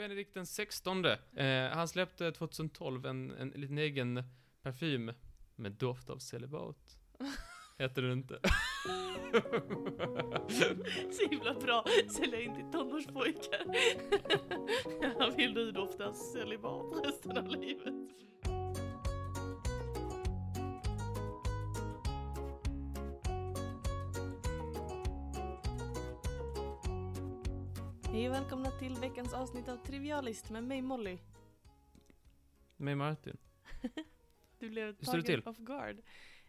Benedikt den 16. Eh, han släppte 2012 en, en liten egen parfym med doft av celibat. Heter den inte? Så himla bra sälja in till tonårspojkar. Han vill nu dofta celibat resten av livet. Och välkomna till veckans avsnitt av Trivialist med mig Molly. Med Martin. Du blev Hur står det tagen till? off guard.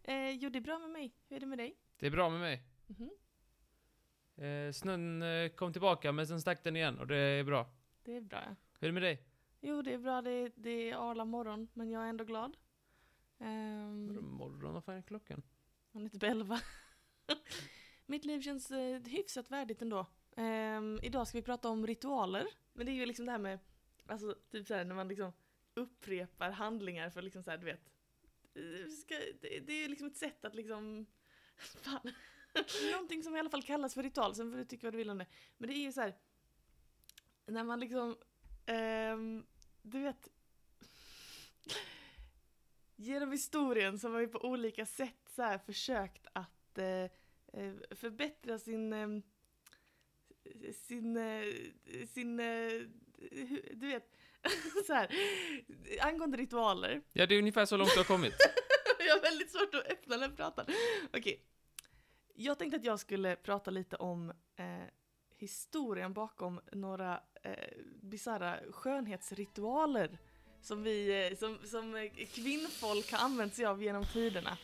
Eh, jo, det är bra med mig. Hur är det med dig? Det är bra med mig. Mhm. Eh, snön eh, kom tillbaka, men sen stack den igen och det är bra. Det är bra. ja. Hur är det med dig? Jo, det är bra. Det är, det är arla morgon, men jag är ändå glad. Um, Vadå morgon? Vad fan är klockan? hon är typ 11. Mitt liv känns eh, hyfsat värdigt ändå. Um, idag ska vi prata om ritualer. Men det är ju liksom det här med, alltså typ såhär när man liksom upprepar handlingar för liksom såhär du vet. Eh, ska, det, det är ju liksom ett sätt att liksom, fan. Någonting som i alla fall kallas för ritual, sen får du tycka vad du vill om det. Men det är ju så här, när man liksom, um, du vet, genom historien så har vi på olika sätt så här försökt att uh, förbättra sin, eh, sin, eh, sin, eh, du vet, så här, angående ritualer. Ja, det är ungefär så långt du har kommit. Jag har väldigt svårt att öppna den pratan. Okej. Jag tänkte att jag skulle prata lite om eh, historien bakom några eh, bisarra skönhetsritualer som, vi, eh, som, som eh, kvinnfolk har använt sig av genom tiderna.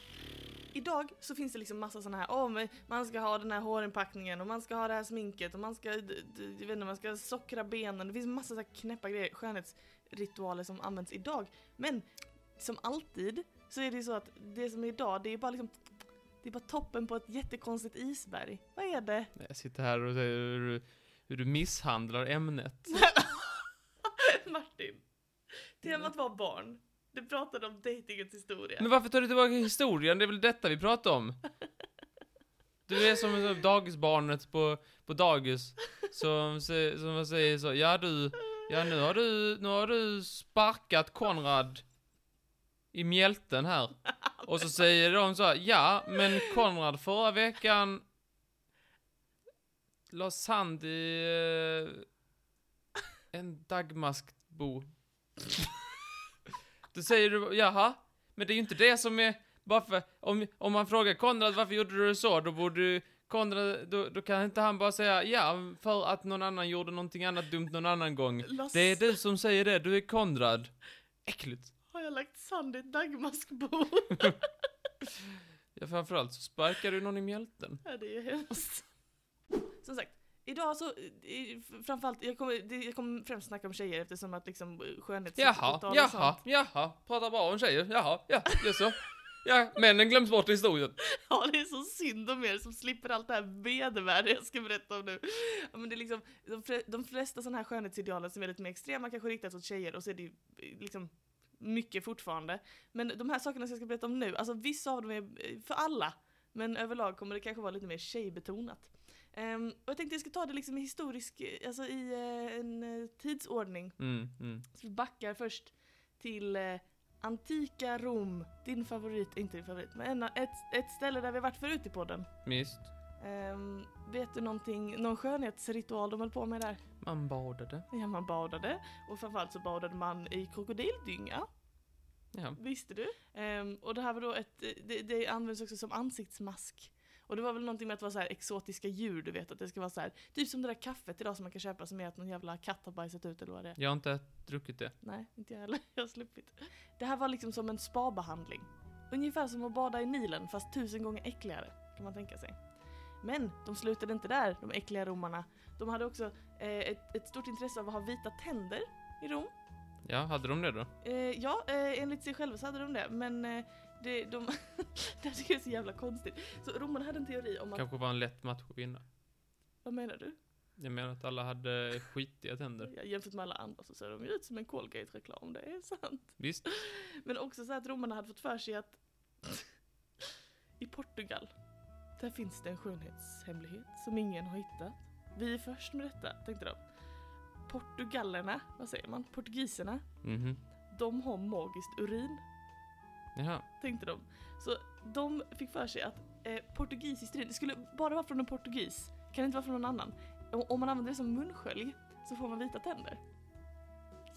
Idag så finns det liksom massa sådana här, åh men man ska ha den här hårinpackningen och man ska ha det här sminket och man ska, jag vet inte, man ska sockra benen. Det finns massa så här knäppa grejer, skönhetsritualer som används idag. Men som alltid så är det ju så att det som är idag, det är bara liksom det är bara toppen på ett jättekonstigt isberg. Vad är det? Jag sitter här och säger hur, hur du misshandlar ämnet. Martin. Temat var barn. Du pratade om dejtingens historia. Men varför tar du tillbaka historien? Det är väl detta vi pratar om? Du är som dagisbarnet på, på dagis, som, sä- som säger så, ja du, ja nu har du, nu har du sparkat Konrad i mjälten här. Och så säger de så här, ja men Konrad förra veckan la sand i eh, en dagmaskbo. Då säger du, jaha, men det är ju inte det som är, bara för, om, om man frågar Konrad varför gjorde du så, då borde Konrad, då, då kan inte han bara säga, ja, för att någon annan gjorde någonting annat dumt någon annan gång. Lass- Det är du som säger det, du är Konrad. Äckligt. Har jag lagt sand i ett dagmaskbo? Ja, framförallt så sparkar du någon i mjälten. ja, det är ju hemskt. Som sagt, idag så, eh, framförallt, jag kommer, jag kommer främst snacka om tjejer eftersom att liksom Jaha, skönhetsritualer och jaha, sånt. jaha, pratar bra om tjejer, jaha, ja, jaså. Ja, männen glöms bort i historien. Ja, det är så synd om er som slipper allt det här vedervärde jag ska berätta om nu. Ja, men det är liksom, de, flesta sådana här skönhetsidealen som är lite mer extrema kanske riktas åt tjejer och så är det ju eh, liksom mycket fortfarande. Men de här sakerna som jag ska berätta om nu, alltså vissa av dem är eh, för alla. Men överlag kommer det kanske vara lite mer tjejbetonat. Ehm, och jag tänkte jag ska ta det liksom i historisk, alltså i eh, en eh, tidsordning. Mm, mm. Så vi backar först till eh, antika Rom, din favorit, inte din favorit, men en, ett, ett ställe där vi varit förut i podden. Visst. Ehm, vet du någonting, någon skönhetsritual de höll på med där? Man badade. Ja, man badade, och framförallt så badade man i krokodildynga, Ja. visste du? Ehm, och det här var då ett, det, det används också som ansiktsmask. Och det var väl någonting med att det var så här exotiska djur, du vet, att det ska vara så här, typ som det där kaffet idag som man kan köpa som är att någon jävla katt har bajsat ut eller vad det är. Jag har inte druckit det. Nej, inte jag heller. Jag har sluppit. Det här var liksom som en spabehandling. Ungefär som att bada i Nilen, fast tusen gånger äckligare, kan man tänka sig. Men de slutade inte där, de äckliga romarna. De hade också eh, ett, ett stort intresse av att ha vita tänder i Rom. Ja, hade de det då? Eh, ja, eh, enligt sig själva så hade de det, men eh, det, de, det här tycker jag är så jävla konstigt. Så romarna hade en teori om att, Kanske var en lätt match att vinna. vad menar du? Jag menar att alla hade skitiga tänder. Ja, jämfört med alla andra så ser de ju ut som en Colgate-reklam, det är sant. Visst? Men också så att romarna hade fått för sig att i Portugal, där finns det en skönhetshemlighet som ingen har hittat. Vi är först med detta, tänkte de. Portugallerna, vad säger man? Portugiserna, Mhm. de har magiskt urin, Jaha. tänkte de. Så de fick för sig att eh, portugisiskt urin, det skulle bara vara från en portugis, kan inte vara från någon annan. Och om man använder det som munskölj så får man vita tänder.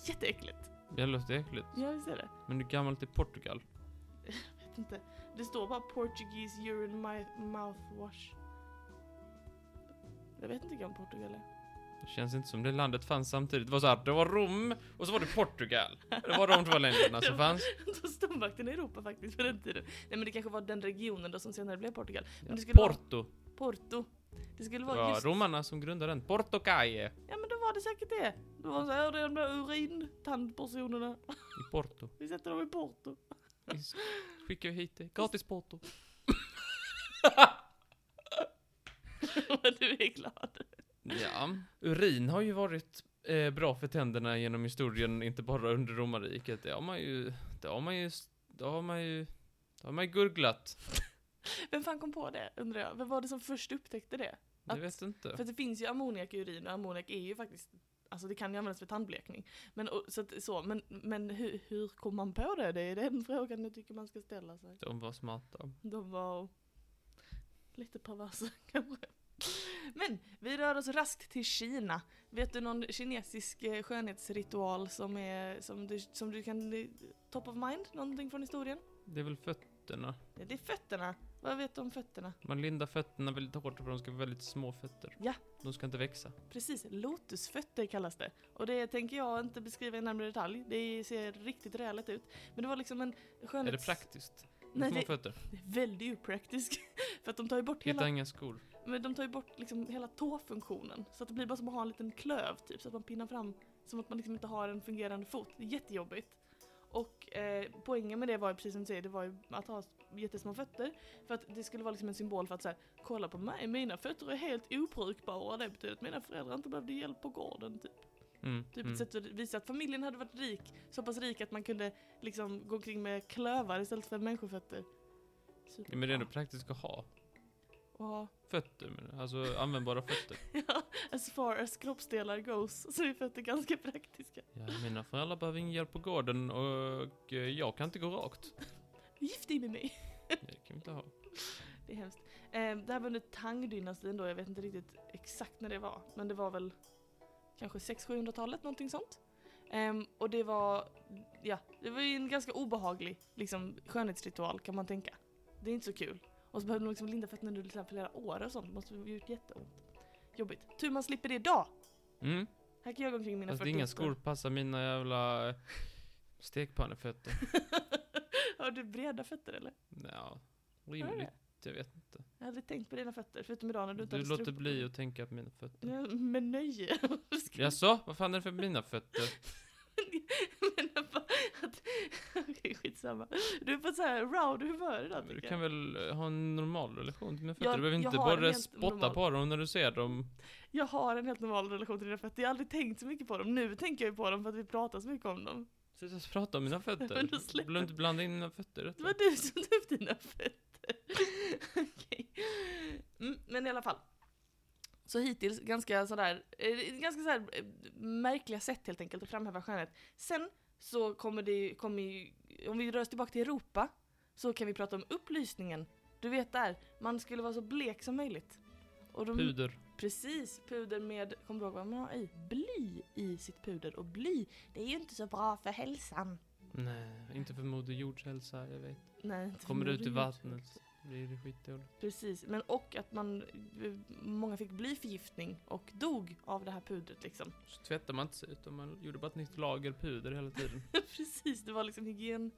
Jätteäckligt. Det låter äckligt. Ja, visst är det. Men hur gammalt är Portugal? vet inte. Det står bara Portuguese urine mouthwash. Jag vet inte hur gammal Portugal är. Det känns inte som det landet fanns samtidigt. Det var så här, det var Rom och så var det Portugal. Det var de två länderna som fanns. Då stormakten i Europa faktiskt på den tiden. Nej men det kanske var den regionen då som senare blev Portugal. Men Ja, det skulle Porto. vara Porto. Det skulle vara var just... romarna som grundade den. Porto Calle Ja men då var det säkert det. Det var så här, de där urintandpersonerna. i Porto. Vi sätter dem i Porto. Vi skickar hit det. Gratis Porto. Du är glad. Ja, urin har ju varit eh, bra för tänderna genom historien, inte bara under romarriket. Det har man ju, det har man ju, det har man ju, det har man ju gurglat. Vem fan kom på det undrar jag? Vem var det som först upptäckte det? Jag Att- vet inte. För det finns ju ammoniak i urin och ammoniak är ju faktiskt Alltså det kan ju användas för tandblekning. Men, och, så, att, så, men, men hur, hur kom man på det? Det är den frågan jag tycker man ska ställa sig. De var smarta. De var lite perversa kanske. Men vi rör oss raskt till Kina. Vet du någon kinesisk eh, skönhetsritual som är, som du, som du kan, eh, top of mind? Någonting från historien? Det är väl fötterna. Ja, Det är fötterna. Vad vet du om fötterna? Man lindar fötterna väldigt hårt för de ska vara väldigt små fötter. Ja. De ska inte växa. Precis, lotusfötter kallas det. Och det tänker jag inte beskriva i närmare detalj. Det ser riktigt rejält ut. Men det var liksom en skönhets... Är det praktiskt? Med Nej, små det- fötter? Det är väldigt opraktiskt. För att de tar ju bort Hitta hela, inga skor. Men de tar ju bort liksom hela tåfunktionen. Så att det blir bara som att ha en liten klöv typ. Så att man pinnar fram som att man liksom inte har en fungerande fot. Det är jättejobbigt. Och eh, poängen med det var ju precis som du säger, det var ju att ha jättesmå fötter. För att det skulle vara liksom en symbol för att säga kolla på mig, mina fötter är helt obrukbara. Det betyder att mina föräldrar inte behövde hjälp på gården typ. Mm. Typ mm. ett sätt att visa att familjen hade varit rik, så pass rik att man kunde liksom gå omkring med klövar istället för människofötter. Ja, men det är ändå praktiskt att ha. Och, Fötter, men alltså användbara fötter. ja, as far as kroppsdelar goes så är fötter ganska praktiska. Ja, mina föräldrar behöver ingen hjälp på gården och eh, jag kan inte gå rakt. Gift dig med mig. Det kan vi inte ha. Det är hemskt. Eh, det här var under Tang-dynastin då, jag vet inte riktigt exakt när det var. Men det var väl kanske 600-700-talet, någonting sånt. Ehm, och det var, ja, det var ju en ganska obehaglig liksom, skönhetsritual kan man tänka. Det är inte så kul. Och så behövde de liksom linda fötterna under liksom flera år och sånt. Det måste ha gjort jätteont. Jobbigt. Tur man slipper det idag. Mm. Här kan jag gå omkring mina Fast inga 48. skor passar mina jävla eh, stekpannefötter. Har du breda fötter eller? Ja, Har rimligt. det? Jag vet inte. Jag hade tänkt på dina fötter, förutom idag när du inte Du låter bli att tänka på mina fötter. Ja, med nöje. Jaså? Vad fan är det för mina fötter? Men jag bara att... Okej, skitsamma. Du är på så här rowdy humör idag tycker Du jag. kan väl eh, ha en normal relation till mina fötter? Jag- du behöver inte bara spotta normal- på dem när du ser dem. Jag har en helt normal relation till dina fötter. Jag har aldrig tänkt så mycket på dem. Nu tänker jag ju på dem för att vi pratar så mycket om dem. Sluta prata om mina fötter. Du behöver inte blanda in mina fötter i Det detta. var du som tog upp dina fötter. Okej. Mm, men i alla fall. Så hittills ganska sådär, eh, ganska sådär eh, märkliga sätt helt enkelt att framhäva skönhet. Sen så kommer det kommer ju, om vi rör oss tillbaka till Europa, så kan vi prata om upplysningen. Du vet där, man skulle vara så blek som möjligt. Och de, Puder. Precis, puder med, kommer du ihåg vad man har i? Bly i sitt puder. Och bly, det är ju inte så bra för hälsan. Nej, inte för Moder Jords hälsa, jag vet. Nej, Kommer ut i vattnet blir skitdåligt. Precis, men och att man, många fick blyförgiftning och dog av det här pudret liksom. Så tvättar man inte sig utan man gjorde bara ett nytt lager puder hela tiden. Precis, det var liksom hygien,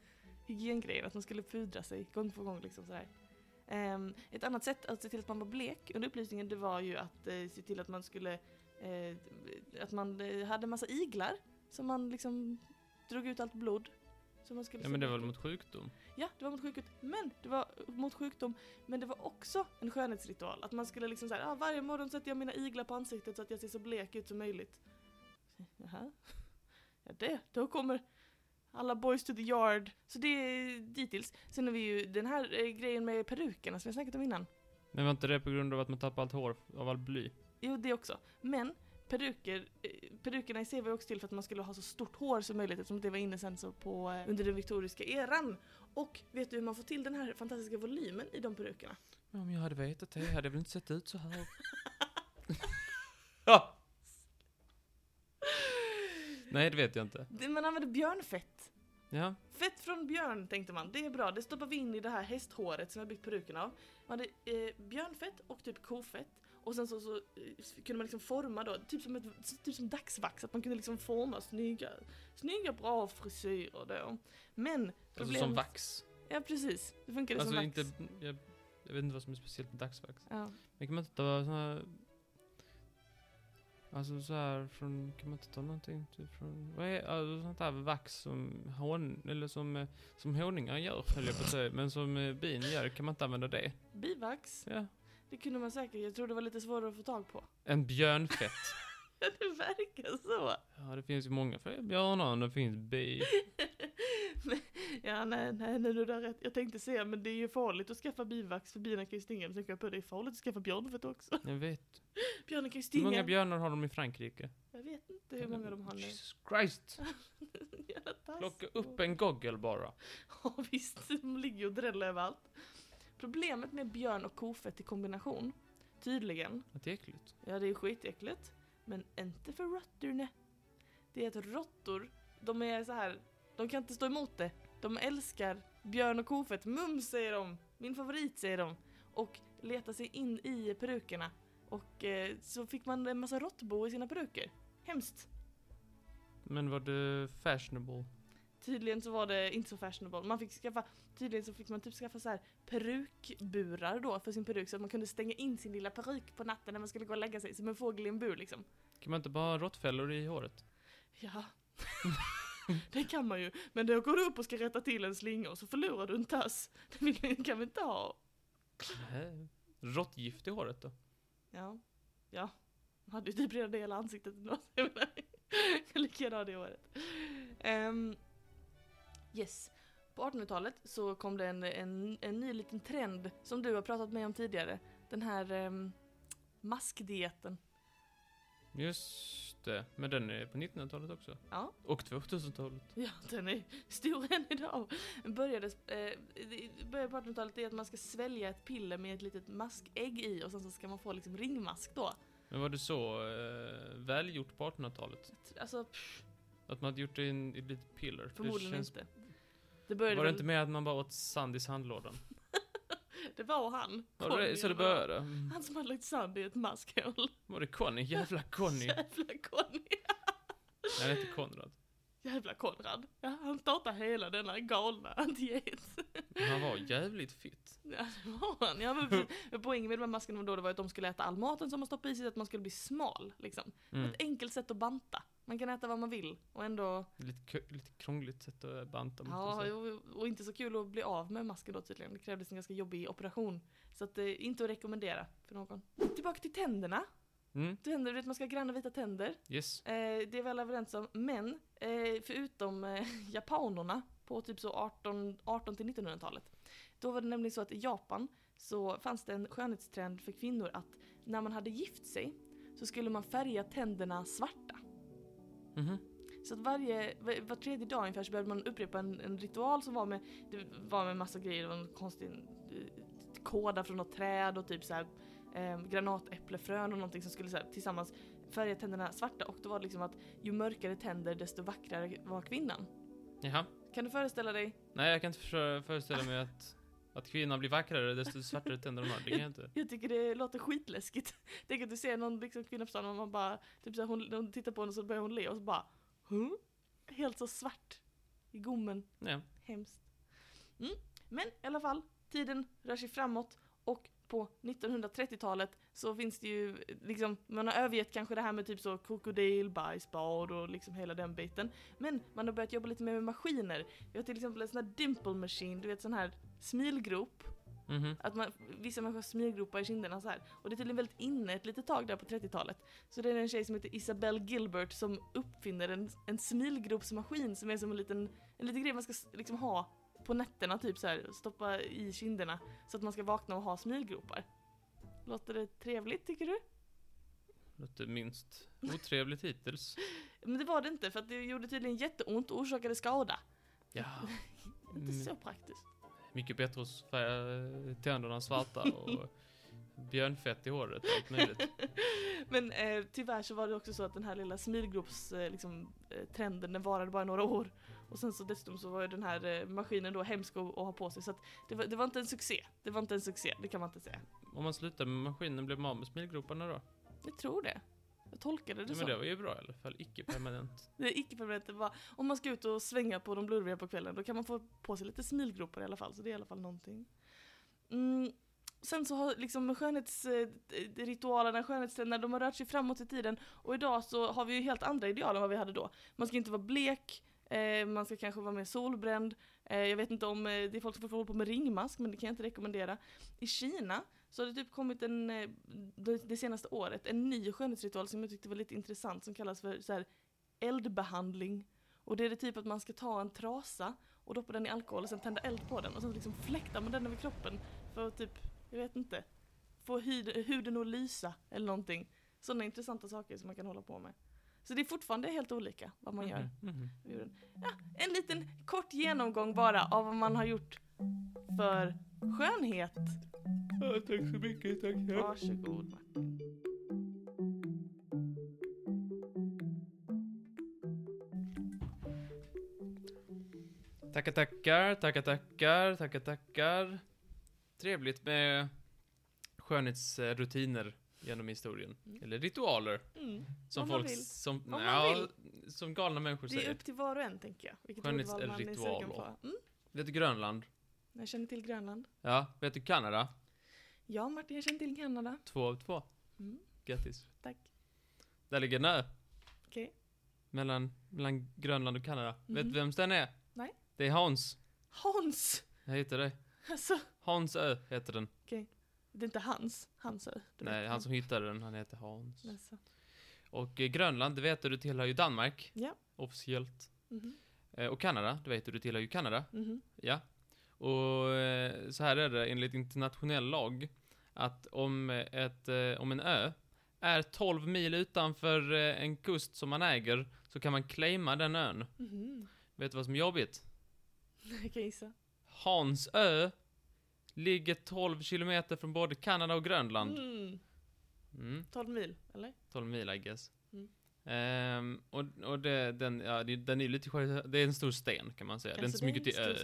hygiengrejen, att man skulle pudra sig gång på gång liksom sådär. Ehm, ett annat sätt att se till att man var blek under upplysningen det var ju att eh, se till att man skulle, eh, att man eh, hade massa iglar som man liksom drog ut allt blod. Så man skulle Ja men det var väl mot sjukdom? Ja, det var mot sjukdom. Men det var mot sjukdom. Men det var också en skönhetsritual. Att man skulle liksom säga, ah, varje morgon sätter jag mina iglar på ansiktet så att jag ser så blek ut som möjligt. Jaha. Ja det, då kommer alla boys to the yard. Så det är dittills. Sen har vi ju den här eh, grejen med perukerna som jag snackat om innan. Men var inte det på grund av att man tappade allt hår av all bly? Jo, det också. Men peruker, eh, perukerna i sig var ju också till för att man skulle ha så stort hår som möjligt eftersom det var inne sen så på, eh, under den viktoriska eran. Och vet du hur man får till den här fantastiska volymen i de perukerna? Om jag hade vetat det hade jag väl inte sett ut så här. ja. Nej, det vet jag inte. Man använder björnfett. Ja, Fett från björn tänkte man, det är bra, det stoppar vi in i det här hästhåret som jag byggt peruken av. Man hade eh, björnfett och typ kofett. Och sen så, så eh, kunde man liksom forma då, typ som, ett, typ som dagsvax, att man kunde liksom forma snygga, snygga bra frisyrer då. Men alltså problemet... som vax. Ja precis, det funkade Alltså som inte, vax. jag, jag vet inte vad som är speciellt med dagsvax. Ja. Men kan man inte ta såna här... Alltså så här från, kan man inte ta någonting typ från, vad är, alltså sånt här vax som hon, eller som, eh, som honungar gör höll jag på att säga, men som eh, bin gör, kan man inte använda det? Bivax, Ja. Det kunde man säkert, jag tror det var lite svårare att få tag på. En björnfett. Det verkar så. Ja, det finns ju många björnar det finns bi. Ja, nej, nej, nej, du har rätt. Jag tänkte säga, men det är ju farligt att skaffa bivax för bina kan ju stinga. Men kom jag på det är farligt att skaffa björnfett också. Jag vet. Björnen kan ju Hur stinga. många björnar har de i Frankrike? Jag vet inte hur många de har nu. Jesus Christ! Plocka upp en goggle bara. Ja visst, de ligger och dräller överallt. Problemet med björn och kofett i kombination, tydligen, Att det är äckligt. ja det är skitäckligt, men inte för råttorna. Det är att råttor, de är så här, de kan inte stå emot det. De älskar björn och kofett, mums säger de, min favorit säger de. Och letar sig in i perukerna. Och eh, så fick man en massa råttbo i sina peruker. Hemskt. Men var det fashionable? Tydligen så var det inte så fashionable. Man fick skaffa, tydligen så fick man typ skaffa så här perukburar då för sin peruk så att man kunde stänga in sin lilla peruk på natten när man skulle gå och lägga sig som en fågel i en bur liksom. Kan man inte bara ha råttfällor i håret? Ja. det kan man ju. Men då går du upp och ska rätta till en slinga och så förlorar du en tass. Det kan vi inte ha. Nej. Råttgift i håret då? Ja. Ja. Man hade ju typ redan det hela ansiktet ändå. jag menar, Jag lika gärna ha det i håret. Ehm, yes. På 1800-talet så kom det en, en, en ny liten trend som du har pratat med om tidigare. Den här um, maskdieten. Just det. Men den är på 1900-talet också. Ja. Och 2000-talet. Ja, den är stor än idag. Började, eh, började på 1800-talet är att man ska svälja ett piller med ett litet maskägg i och sen så ska man få liksom ringmask då. Men var det så eh, välgjort på 1800-talet? Alltså, pff, Att man hade gjort det i en- i ett litet piller? För förmodligen det känns, inte. Det började Var det väl, inte med att man bara åt sand i sandlådan? det var han. Var det Conny, så det började? Mm. Han som hade lagt sand i ett maskhål. Var det Conny? Jävla Conny. Jävla Conny. Han hette Konrad. Jävla Konrad. Ja, han startade hela denna galna diet. Han var jävligt fit. Ja, det var han. Ja, men poängen med de här maskerna då det var att de skulle äta all maten som man stoppade i sig, att man skulle bli smal. Liksom. Mm. Ett enkelt sätt att banta. Man kan äta vad man vill och ändå, Lite, lite krångligt sätt att banta ja, och, och inte så kul att bli av med masken då tydligen. Det krävdes en ganska jobbig operation. Så att det inte att rekommendera för någon. Tillbaka till tänderna. Mm, Tänder, du vet man ska ha granna vita tänder. yes. Eh, det är vi alla överens om. Men eh, förutom eh, japanerna på typ så 18, 18 till 1900-talet. Då var det nämligen så att i Japan så fanns det en skönhetstrend för kvinnor att när man hade gift sig så skulle man färga tänderna svarta. Mhm. Så att varje, var, var tredje dag ungefär så behövde man upprepa en, en ritual som var med, det var med massa grejer, det var en konstig eh, kåda från något träd och typ så här eh, granatäpplefrön och någonting som skulle så här, tillsammans färga tänderna svarta och då var det liksom att ju mörkare tänder desto vackrare var kvinnan. Jaha. Kan du föreställa dig? Nej, jag kan inte för, föreställa mig att, att kvinnan blir vackrare desto svartare tänder hon har. Det kan jag inte. Jag tycker det låter skitläskigt. Tänk att du ser någon liksom, kvinna på stan och man bara, typ så här, hon, hon tittar på henne och så börjar hon le och så bara, huh? Helt så svart i gommen. Ja. Hemskt. Mm. Men i alla fall, tiden rör sig framåt och på 1930-talet så finns det ju liksom, man har övergett kanske det här med typ så krokodilbajsbad och liksom hela den biten. Men man har börjat jobba lite mer med maskiner. Vi har till exempel en sån här dimple machine, du vet sån här smilgrop. Mhm. Att man, vissa människor har smilgropar i kinderna så här. Och det är tydligen väldigt inne ett litet tag där på 30-talet. Så det är en tjej som heter Isabelle Gilbert som uppfinner en, en smilgropsmaskin som är som en liten, en liten grej man ska liksom ha på nätterna typ så här, stoppa i kinderna så att man ska vakna och ha smilgropar. Låter det trevligt tycker du? Låter minst otrevligt hittills. Men det var det inte, för att det gjorde tydligen jätteont och orsakade skada. Ja. Inte Mm. så praktiskt. Mycket bättre att färga tänderna svarta och björnfett i håret allt möjligt. Men eh, tyvärr så var det också så att den här lilla smilgrops eh, liksom, eh, trenden, den varade bara några år. Och sen så dessutom så var ju den här eh, maskinen då hemsk att, ha på sig. Så att det, var, det var inte en succé. Det var inte en succé, det kan man inte säga. Om man slutar med maskinen blir man av med smilgroparna då? Jag tror det. Jag tolkade det Ja, så. men det var ju bra i alla fall, icke permanent. Det är icke permanent. Det var, om man ska ut och svänga på de blurriga på kvällen då kan man få på sig lite smilgropar i alla fall. Så det är i alla fall någonting. Mm. Sen så har liksom skönhetsritualerna, skönhetstrenderna, de har rört sig framåt i tiden. Och idag så har vi ju helt andra ideal än vad vi hade då. Man ska inte vara blek, eh, man ska kanske vara mer solbränd. Eh, jag vet inte om eh, det är folk som får hålla på med ringmask, men det kan jag inte rekommendera. I Kina så har det typ kommit en, eh, det, det senaste året, en ny skönhetsritual som jag tyckte var lite intressant som kallas för så här, eldbehandling. Och det är det typ att man ska ta en trasa och doppa den i alkohol och sen tända eld på den och sen liksom fläktar man den över kroppen för att typ, jag vet inte, få huden att lysa eller någonting. Sådana intressanta saker som man kan hålla på med. Så det är fortfarande helt olika vad man gör. Med huden. Ja, en liten kort genomgång bara av vad man har gjort för skönhet. Ja, tack så mycket, tack. Varsågod Martin. Tackar, tackar, tackar, tackar, tackar, tackar. Trevligt med skönhetsrutiner genom historien. Mm. Eller ritualer, Mm. som Om man folk, vill. som, man ja, som galna människor Det är säger. upp till var och en tänker jag. Vilket ordval man är sugen Skönhetsritualer. på. Mm. Vet du Grönland? Jag känner till Grönland. Ja. Vet du Kanada? Ja Martin, jag känner till Kanada. Två av två. Mm. Grattis. Tack. Där ligger en ö. Okej. Mellan, mellan Grönland och Kanada. Vet du Mhm. vems den är? Nej. Det är Hans. Hans! Jag heter det. Alltså, Hans ö heter den. det är inte hans. Hans ö. Nej, han som hittade den, han heter Hans. Alltså. Och eh, Grönland, det vet du, tillhör ju Danmark. Ja. Officiellt. Mhm. Eh, och Kanada, det vet du, du tillhör ju Kanada. Mhm. Ja. Och eh, så här är det enligt internationell lag. Att om, ett, om en ö är 12 mil utanför en kust som man äger, så kan man claima den ön. Mhm. Vet du vad som är jobbigt? Jag kan gissa. Hans ö ligger 12 kilometer från både Kanada och Grönland. Mm. Mm. 12 mil, eller? 12 mil I guess. Mm. Ehm, och och det, den, ja, den är lite det är en stor sten kan man säga. det är inte Alltså, så mycket till ö,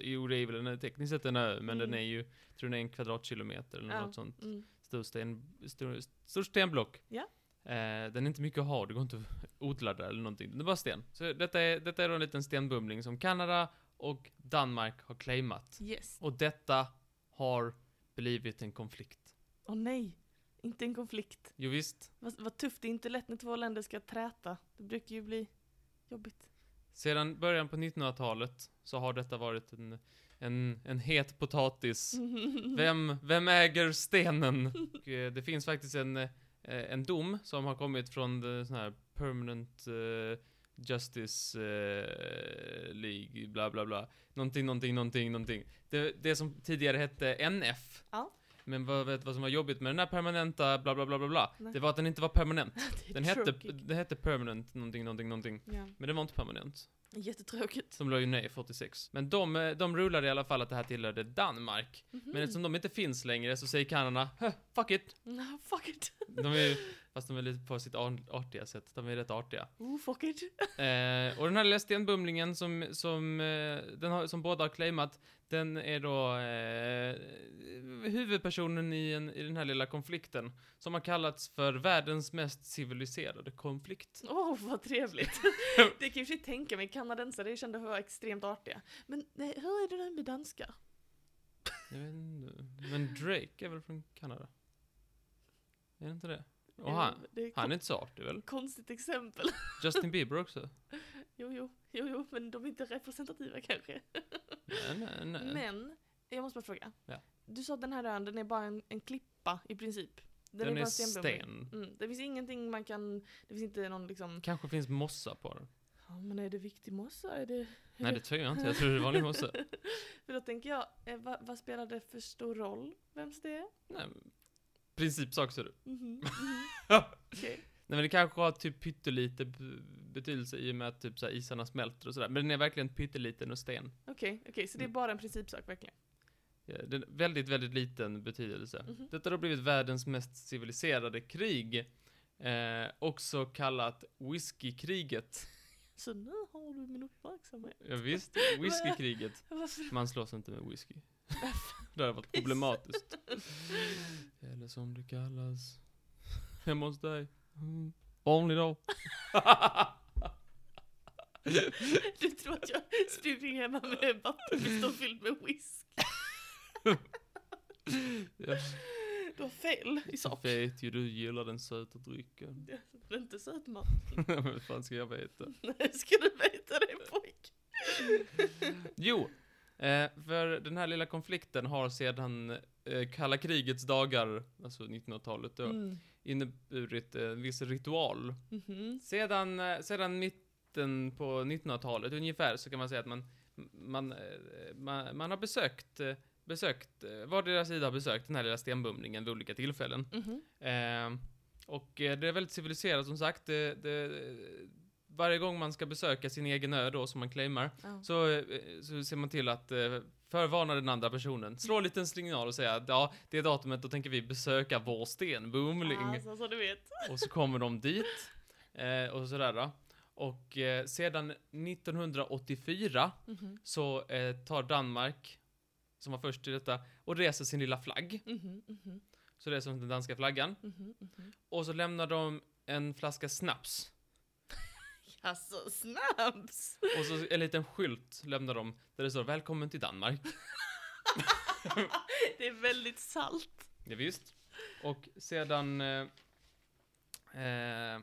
jo det är väl en, tekniskt sett en ö, men Mm. den är ju, jag tror den är en kvadratkilometer eller Ja. något sånt. Mm. Stor sten, stor, stor stenblock. Ja. Eh, den är inte mycket att ha, det går inte att odla där eller någonting. Det är bara sten. Så detta är, detta är då en liten stenbumling som Kanada och Danmark har claimat. Yes. Och detta har blivit en konflikt. Åh nej, inte en konflikt. Jo visst. Vad, vad tufft, det är inte lätt när två länder ska träta. Det brukar ju bli jobbigt. Sedan början på 1900-talet så har detta varit en, en, en het potatis. Vem, vem äger stenen? Och, eh, det finns faktiskt en, eh, en dom som har kommit från det sån här permanent eh, justice eh, League, bla bla bla. Någonting, någonting, någonting, någonting. Det, det som tidigare hette NF. Ja. Men vad, vet vad som var jobbigt med den här permanenta bla bla bla bla bla? Nej. Det var att den inte var permanent. Den hette, det hette permanent någonting, någonting, någonting. Ja. Men den var inte permanent. Jättetråkigt. De la ju ner 46. Men de, eh, de rulade i alla fall att det här tillhörde Danmark. Mhm. Men eftersom de inte finns längre så säger Kanada, "Huh, fuck it. No, fuck it. De är fast de är lite på sitt ar- artiga sätt, de är rätt artiga. Oh, fuck it. Eh, och den här lilla stenbumlingen som, som, eh, den har, som båda har claimat, den är då eh, huvudpersonen i, en, i den här lilla konflikten. Som har kallats för världens mest civiliserade konflikt. Åh, oh, vad trevligt. det kan jag tänka mig. Kanadensare för att vara extremt artiga. Men nej, hur är det där med danskar? Jag vet inte. Men Drake är väl från Kanada? Är det inte det? Och han, det är han är inte så artig väl? konstigt exempel. Justin Bieber också? Jo, jo, jo, jo, men de är inte representativa kanske. Nej, nej, nej. Men, jag måste bara fråga. Ja. Du sa att den här ön, den är bara en, en klippa i princip. Den, bara är en stenbubbla. sten. Mm, det finns ingenting man kan, det finns inte någon liksom, Kanske finns mossa på den. ja men är det viktig mossa? Är det... Nej, det tror jag inte. Jag tror det är vanlig mossa. För då tänker jag, eh, vad, vad spelar det för stor roll, vems det är? Nej, Principsak ser du. Mhm, mhm. Okej. Nej men det kanske har typ pyttelite betydelse i och med att typ så här isarna smälter och sådär. Men den är verkligen pytteliten och sten. Okej, okej, så det är Mm. bara en principsak verkligen? Ja, Den är väldigt, väldigt liten betydelse. Mhm. Detta har blivit världens mest civiliserade krig. Eh, också kallat whiskykriget. Så nu har du min uppmärksamhet. Ja, visst, whiskykriget. Man slåss inte med whisky. Det hade varit problematiskt. Eller som det kallas. Hemma hos dig. Mm. Vanlig dag. Du tror att jag springer hemma med en vattenpistol fylld med whisky? ja. Du har fel i sak. Vet ju du gillar den söta drycken. Det är inte söt mat. Vad fan ska jag veta? Nej, ska du veta det pojk? Jo, för den här lilla konflikten har sedan eh, kalla krigets dagar, alltså 1900-talet då, Mm. inneburit en viss ritual. Mhm. Sedan, eh, sedan mitten på 1900-talet ungefär så kan man säga att man, man, eh, man, man har besökt, eh, besökt, eh, vardera sida har besökt den här lilla stenbumlingen vid olika tillfällen. Mhm. Eh, och eh, det är väldigt civiliserat som sagt. Det, det, varje gång man ska besöka sin egen ö då, som man claimar, Ja. så, eh, så ser man till att eh, förvarna den andra personen. Slå en liten signal och säga att ja, det är datumet, då tänker vi besöka vår stenbumling. Alltså, så du vet. Och så kommer de dit, eh, och sådär då. Och eh, sedan 1984 Mhm. så eh, tar Danmark, som var först i detta, och reser sin lilla flagg. Mhm, mhm, Så det är som den danska flaggan. mhm, mhm. Och så lämnar de en flaska snaps. Alltså, snaps! Och så en liten skylt lämnar de där det står Välkommen till Danmark. Det är väldigt salt. Ja, visst. Och sedan, eh, eh,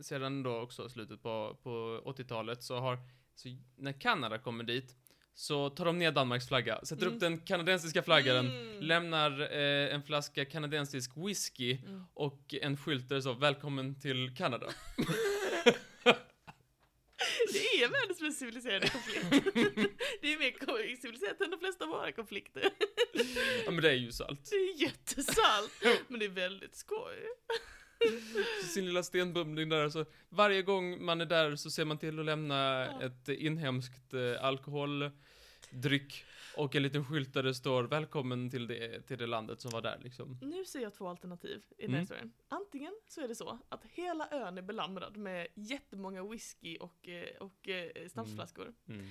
sedan då också slutet på, på 80-talet så har, så när Kanada kommer dit så tar de ner Danmarks flagga, sätter Mm. upp den kanadensiska flaggan, Mm. lämnar eh, en flaska kanadensisk whisky Mm. och en skylt där det står Välkommen till Kanada. Det är världens mest civiliserade konflikt. Det är mer civiliserat än de flesta av våra konflikter. ja men det är ju salt. Det är jättesalt, men det är väldigt skoj. Sin lilla stenbumling där, så varje gång man är där så ser man till att lämna Ja. ett inhemskt eh, alkoholdryck och en liten skylt där det står välkommen till det, till det landet som var där liksom. Nu ser jag två alternativ i den Mm. historien. Antingen så är det så att hela ön är belamrad med jättemånga whisky och, eh, och eh, snapsflaskor. Mm.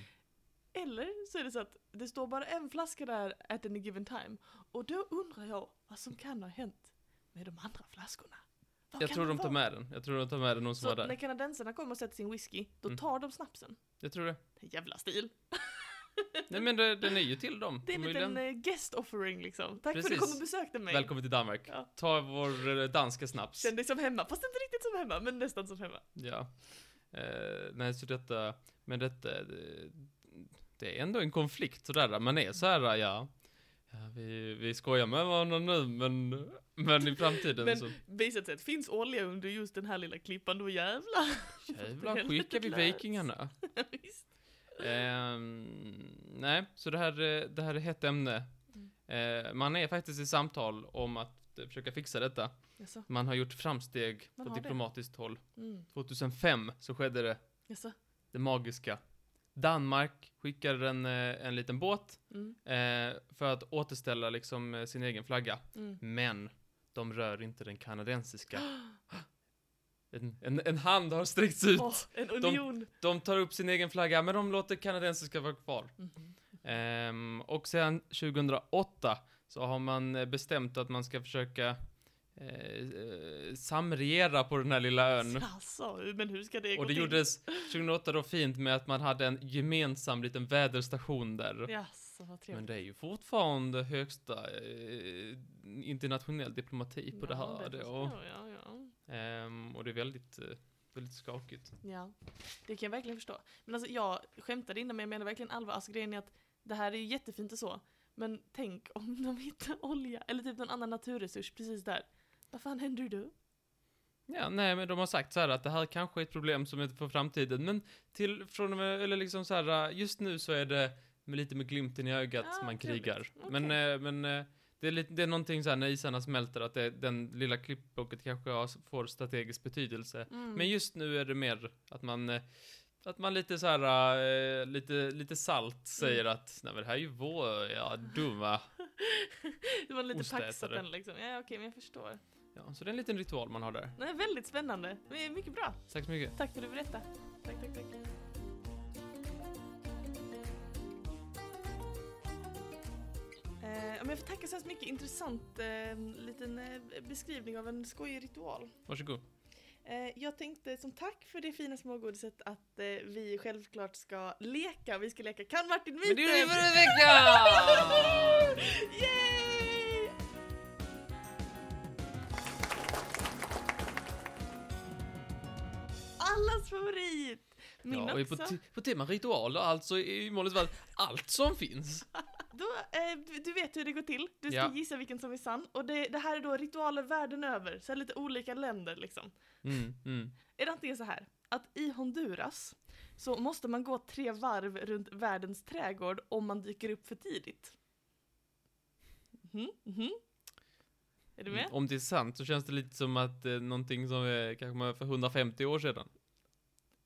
Eller så är det så att det står bara en flaska där at any given time. Och då undrar jag vad som kan ha hänt med de andra flaskorna. Vad Jag tror de tar med den. Jag tror de tar med den, någon som Så var där. när kanadensarna kommer och sätter sin whisky, då Mm. tar de snapsen. Jag tror det. Det är jävla stil. Nej men det, den är ju till dem. Det är en liten den. eh, guest offering liksom. Tack för att du Precis. kom och besökte mig. Välkommen till Danmark. Ja. Ta vår eh, danska snaps. Känn dig som hemma, fast inte riktigt som hemma, men nästan som hemma. Ja. Eh, nej, så detta, men detta, det, det är ändå en konflikt sådär. Man är så här, ja. ja vi, vi skojar med varandra nu, men, men i framtiden Men så, visat sig att finns olja under just den här lilla klippan, då jävlar. jävlar, skickar vi vikingarna. Visst. Ehm, nej, så det här, eh, det här är hett ämne. Mm. Eh, man är faktiskt i samtal om att eh, försöka fixa detta. Jaså? Man har gjort framsteg Man på har det. diplomatiskt håll. Mm. 2005 så skedde det, Jaså? det magiska. Danmark skickade en, eh, en liten båt Mm. eh, för att återställa liksom sin egen flagga. Mm. Men de rör inte den kanadensiska. En, en, en hand har sträckts ut. Åh, en union! De tar upp sin egen flagga, men de låter kanadensiska vara kvar. Mhm. Ehm, och sedan 2008 så har man eh, bestämt att man ska försöka eh, eh, samregera på den här lilla ön. Alltså, men hur ska det gå Och det till? gjordes 2008 då fint med att man hade en gemensam liten väderstation där. Vad Men det är ju fortfarande högsta eh, internationell diplomati på det Ja, här. det Det, förstår och, jag, ja. Ehm, och det är väldigt, eh, väldigt skakigt. Ja, det kan jag verkligen förstå. Men alltså jag skämtade innan men jag menar verkligen allvar. Alltså grejen är att det här är ju jättefint och så. Men tänk om de hittar olja eller typ någon annan naturresurs precis där. Vad fan händer då? Ja, nej, men de har sagt så här att det här kanske är ett problem som är för framtiden, men till, från och med, eller liksom så här, just nu så är det med lite med glimten i ögat Ah, man krigar. Okej. Men, eh, men eh, Det är, lite, det är någonting så här när isarna smälter, att det, den lilla klippblocket kanske får strategisk betydelse. Mm. Men just nu är det mer att man, eh, att man lite så här, eh, lite, lite salt säger att, nej men det här är ju vår, ja, dumma. det var lite ostätare. paxat den liksom. Ja, okej, men jag förstår. Ja, så det är en liten ritual man har där. Det är väldigt spännande. Det är mycket bra. Tack så mycket. Tack för att du berättade. Tack, tack, tack. Eh, jag får tacka så hemskt mycket. Intressant eh, liten eh, beskrivning av en skojig ritual. Varsågod. Eh, jag tänkte som tack för det fina smågodiset att eh, vi självklart ska leka. Vi ska leka Kan Martin Men det gjorde vi myten? Yay! Allas favorit! Min ja, också. på, på tema ritualer, alltså i målets fall, allt som finns. Då, eh, du- vet hur det går till. Du ska Ja. gissa vilken som är sann. Och det, det här är då ritualer världen över, så lite olika länder liksom. Mm, mm. Är det antingen så här, att i Honduras så måste man gå tre varv runt världens trädgård om man dyker upp för tidigt. Mhm, mhm. Är du med? Om det är sant så känns det lite som att eh, någonting som är kanske var för 150 år sedan.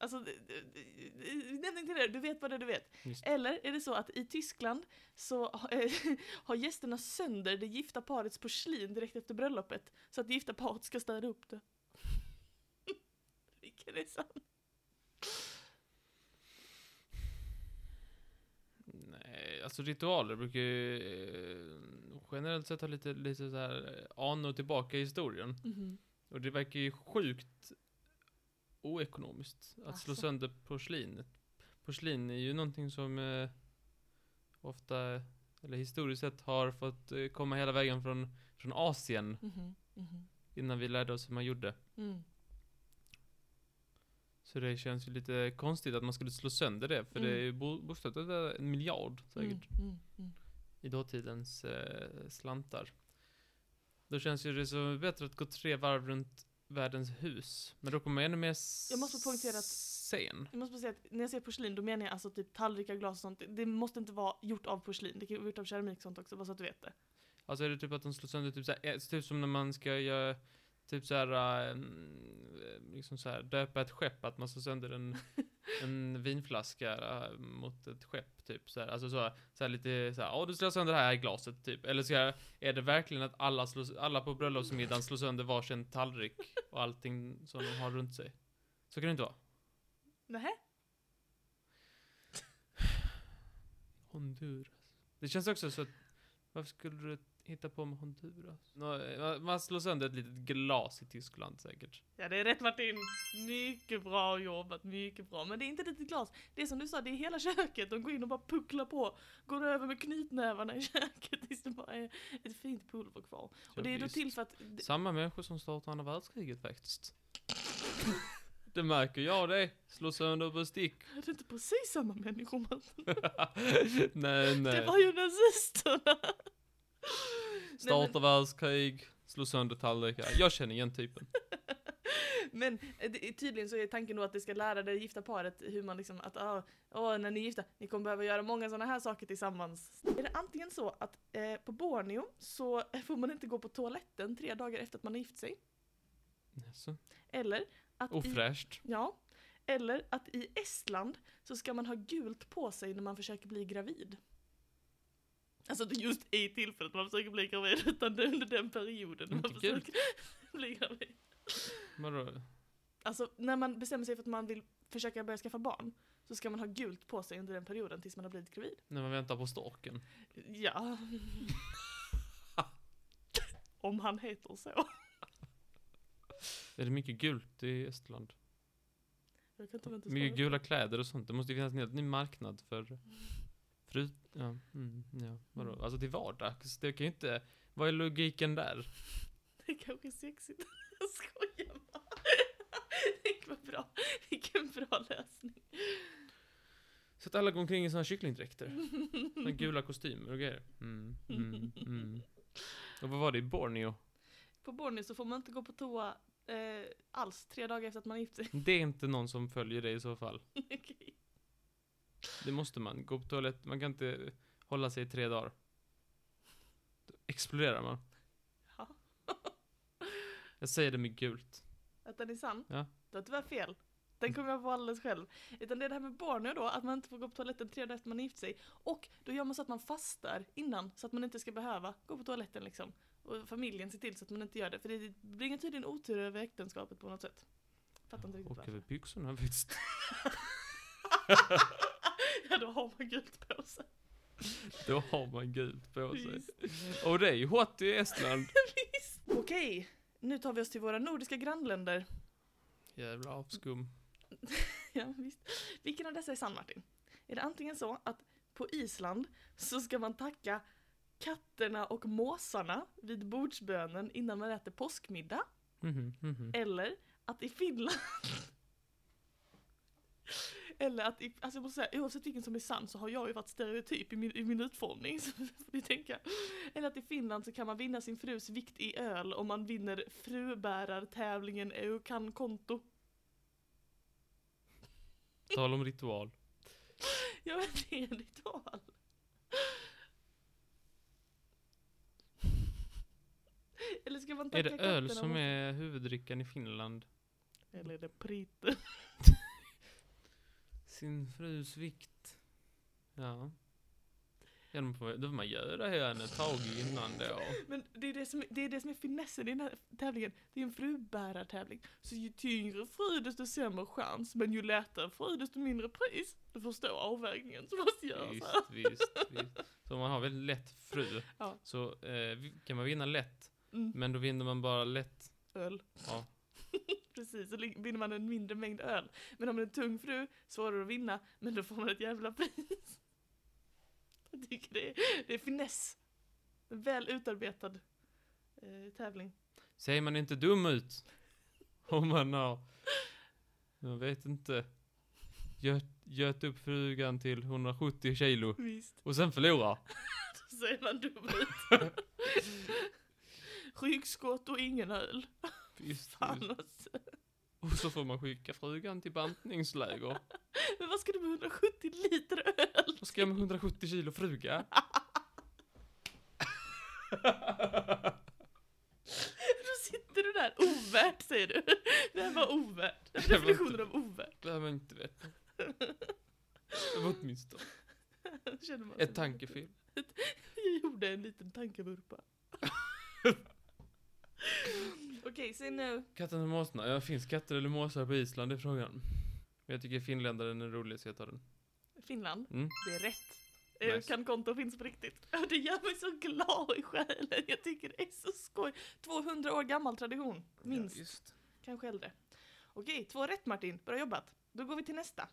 Alltså, nämn inte det, du vet vad det du vet. Just. Eller är det så att i Tyskland så eh, har gästerna sönder det gifta parets porslin direkt efter bröllopet, så att det gifta paret ska städa upp det. Vilken är sann? Nej, alltså ritualer brukar ju eh, generellt sett ha lite, lite så här eh, anor tillbaka i historien. Mhm. Och det verkar ju sjukt oekonomiskt att slå Alltså. sönder porslinet. Porslin är ju någonting som eh, ofta, eller historiskt sett, har fått eh, komma hela vägen från, från Asien Mhm, mhm, innan vi lärde oss hur man gjorde. mm. Så det känns ju lite konstigt att man skulle slå sönder det, för det är Mm. ju bo- talat en miljard säkert. Mm, mm, mm. i dåtidens eh, slantar. Då känns ju det så bättre att gå tre varv runt världens hus. Men då kommer man ännu mer Jag måste poängtera att- sen. Jag måste bara säga att när jag säger porslin då menar jag alltså typ tallrikar, glas och sånt. Det måste inte vara gjort av porslin, det kan vara gjort av keramik och sånt också, bara så att du vet det. Alltså är det typ att de slår sönder typ såhär, eh, typ som när man ska göra Typ såhär, äh, liksom såhär, döpa ett skepp, att man slår sönder en, en vinflaska äh, mot ett skepp, typ såhär. Alltså så, såhär lite såhär, ja du slår sönder det här i glaset, typ. Eller så här, är det verkligen att alla, slår, alla på bröllopsmiddagen slår sönder varsin tallrik och allting som de har runt sig? Så kan det inte vara. Nähä? Honduras. Det känns också så att, varför skulle du hitta på med Honduras? Nå, eh, man slår sönder ett litet glas i Tyskland säkert. Ja det är rätt Martin! Mycket bra jobbat, mycket bra. Men det är inte ett litet glas. Det är som du sa, det är hela köket. De går in och bara pucklar på. Går över med knytnävarna i köket tills det bara är ett fint pulver kvar. Och det är då till för att... Samma människor som startade andra världskriget faktiskt. det märker jag det. Slå sönder bestick. Är det inte precis samma människor Martin? nej, Det nej. var ju nazisterna! Starta världskrig, slå sönder tallrikar. Jag känner igen typen. Men eh, det, tydligen så är tanken då att det ska lära det gifta paret hur man liksom, att ah, åh, när ni är gifta, ni kommer behöva göra många sådana här saker tillsammans. Är det antingen så att eh, på Borneo så får man inte gå på toaletten tre dagar efter att man har gift sig, Jaså? eller att i, Ofräscht. ja, eller att i Estland så ska man ha gult på sig när man försöker bli gravid. Alltså det just i tillfället man försöker bli gravid, utan det är under den perioden man Inte gult. försöker bli gravid. Vadå? Alltså när man bestämmer sig för att man vill försöka börja skaffa barn så ska man ha gult på sig under den perioden tills man har blivit gravid. När man väntar på storken. Ja. Om han heter så. Är det mycket gult i Estland? Jag kan inte Mycket gula kläder och sånt. Det måste ju finnas en helt ny marknad för... Förut... Ja, mm, ja. Vadå? Mm. Alltså till vardags. Det kan ju inte... Vad är logiken där? Det är kanske är sexigt. Jag skojar bara. Vilken bra, vilken bra lösning. Så att alla går omkring i såna kycklingdräkter. Såna gula kostymer och grejer. Mm, mm, mm. Och vad var det i Borneo? På Borneo så får man inte gå på toa eh, alls tre dagar efter att man har gift sig. Det är inte någon som följer det i så fall. Okej. Det måste man. Gå på toalett. Man kan inte hålla sig i tre dagar. exploderar man. Ja. Jag säger det med gult. Att den är sann? Ja. Du har tyvärr fel. Den kommer jag på alldeles själv. Utan det är det här med barn då, att man inte får gå på toaletten tre dagar efter man gift sig. Och då gör man så att man fastar innan, så att man inte ska behöva gå på toaletten liksom. Och familjen ser till så att man inte gör det. För det bringar tydligen otur över äktenskapet på något sätt. Fattar inte riktigt Och varför. över byxorna faktiskt. ja, då har man gult på sig. Då har man gult på sig. Och det är ju hot i Estland. Visst. Okej, nu tar vi oss till våra nordiska grannländer. Jävla avskum. Ja, visst. Vilken av dessa är sann Martin? Är det antingen så att på Island så ska man tacka katterna och måsarna vid bordsbönen innan man äter påskmiddag? Mhm, mhm. Eller att i Finland Eller att, alltså jag måste säga, oavsett vilken som är sann så har jag ju varit stereotyp i min, i min utformning, så får vi tänka. Eller att i Finland så kan man vinna sin frus vikt i öl om man vinner frubärartävlingen Eukan konto. Tal om ritual. Ja men det är en ritual. Eller ska man Är tacka det öl som är huvuddrickan i Finland? Eller är det priter? Sin frus vikt. Ja. Ja, då får man göra henne ett tag innan då. Men det är det, som, det är det som är finessen i den här tävlingen. Det är en frubärartävling. Så ju tyngre fru desto sämre chans. Men ju lättare fru desto mindre pris. Du förstår avvägningen som måste göras Visst, här. visst, visst. Så om man har väldigt lätt fru Ja. så eh, kan man vinna lätt. Mm, Men då vinner man bara lätt. öl. Ja. Precis, så vinner man en mindre mängd öl. Men om man är en tung fru, svårare att vinna, men då får man ett jävla pris. Jag tycker det är, det är finess. En väl utarbetad eh, tävling. Ser man inte dum ut? Om man har, jag vet inte, göt, göt upp frugan till 170 kilo Visst, och sen förlorar. då ser man dum ut. Ryggskott och ingen öl. Visst, visst. alltså. Och så får man skicka frugan till bantningsläger. Men vad ska du med 170 liter öl? Vad ska jag med 170 kilo fruga? Då sitter du där, ovärt säger du. Det här var ovärt. Det är Det var definitionen av ovärt. Behöver man inte veta. Det var åtminstone Känner man ett tankefel. Jag gjorde en liten tankevurpa. Okej, se nu. Katten och måsarna. Ja, finns katter eller måsar på Island? Är frågan. Men jag tycker finländaren är rolig, så jag tar den. Finland, Mm. det är rätt. Nice. Nice. Kan konto finns på riktigt. Det gör mig så glad i själen. Jag tycker det är så skoj. 200 år gammal tradition, minst. Ja. Kanske äldre. Okej, två rätt Martin. Bra jobbat. Då går vi till nästa.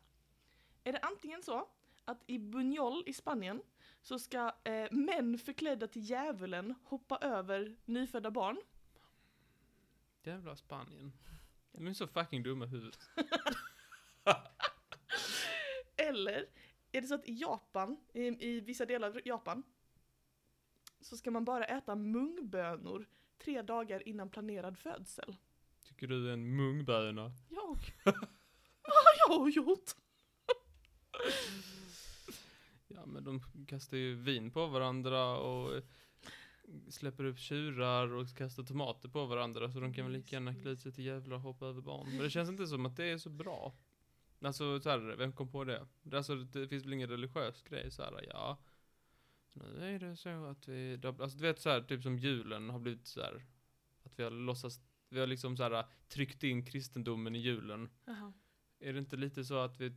Är det antingen så att i Buñol i Spanien så ska eh, män förklädda till djävulen hoppa över nyfödda barn? Jävla Spanien. De är så fucking dumma i huvudet. Eller är det så att i Japan, i, i vissa delar av Japan, så ska man bara äta mungbönor tre dagar innan planerad födsel? Tycker du är en mungböna? Jag? Vad har jag gjort? Ja, men de kastar ju vin på varandra och släpper upp tjurar och kastar tomater på varandra så de kan väl lika gärna klä sig till jävlar och hoppa över barn. Men det känns inte som att det är så bra. Alltså så här, vem kom på det? Det- Alltså det finns väl ingen religiös grej så här, ja. Nu är det så att vi, alltså du vet så här, typ som julen har blivit så här. Att vi har låtsas, vi har liksom så här tryckt in kristendomen i julen. Jaha. Är det inte lite så att vi,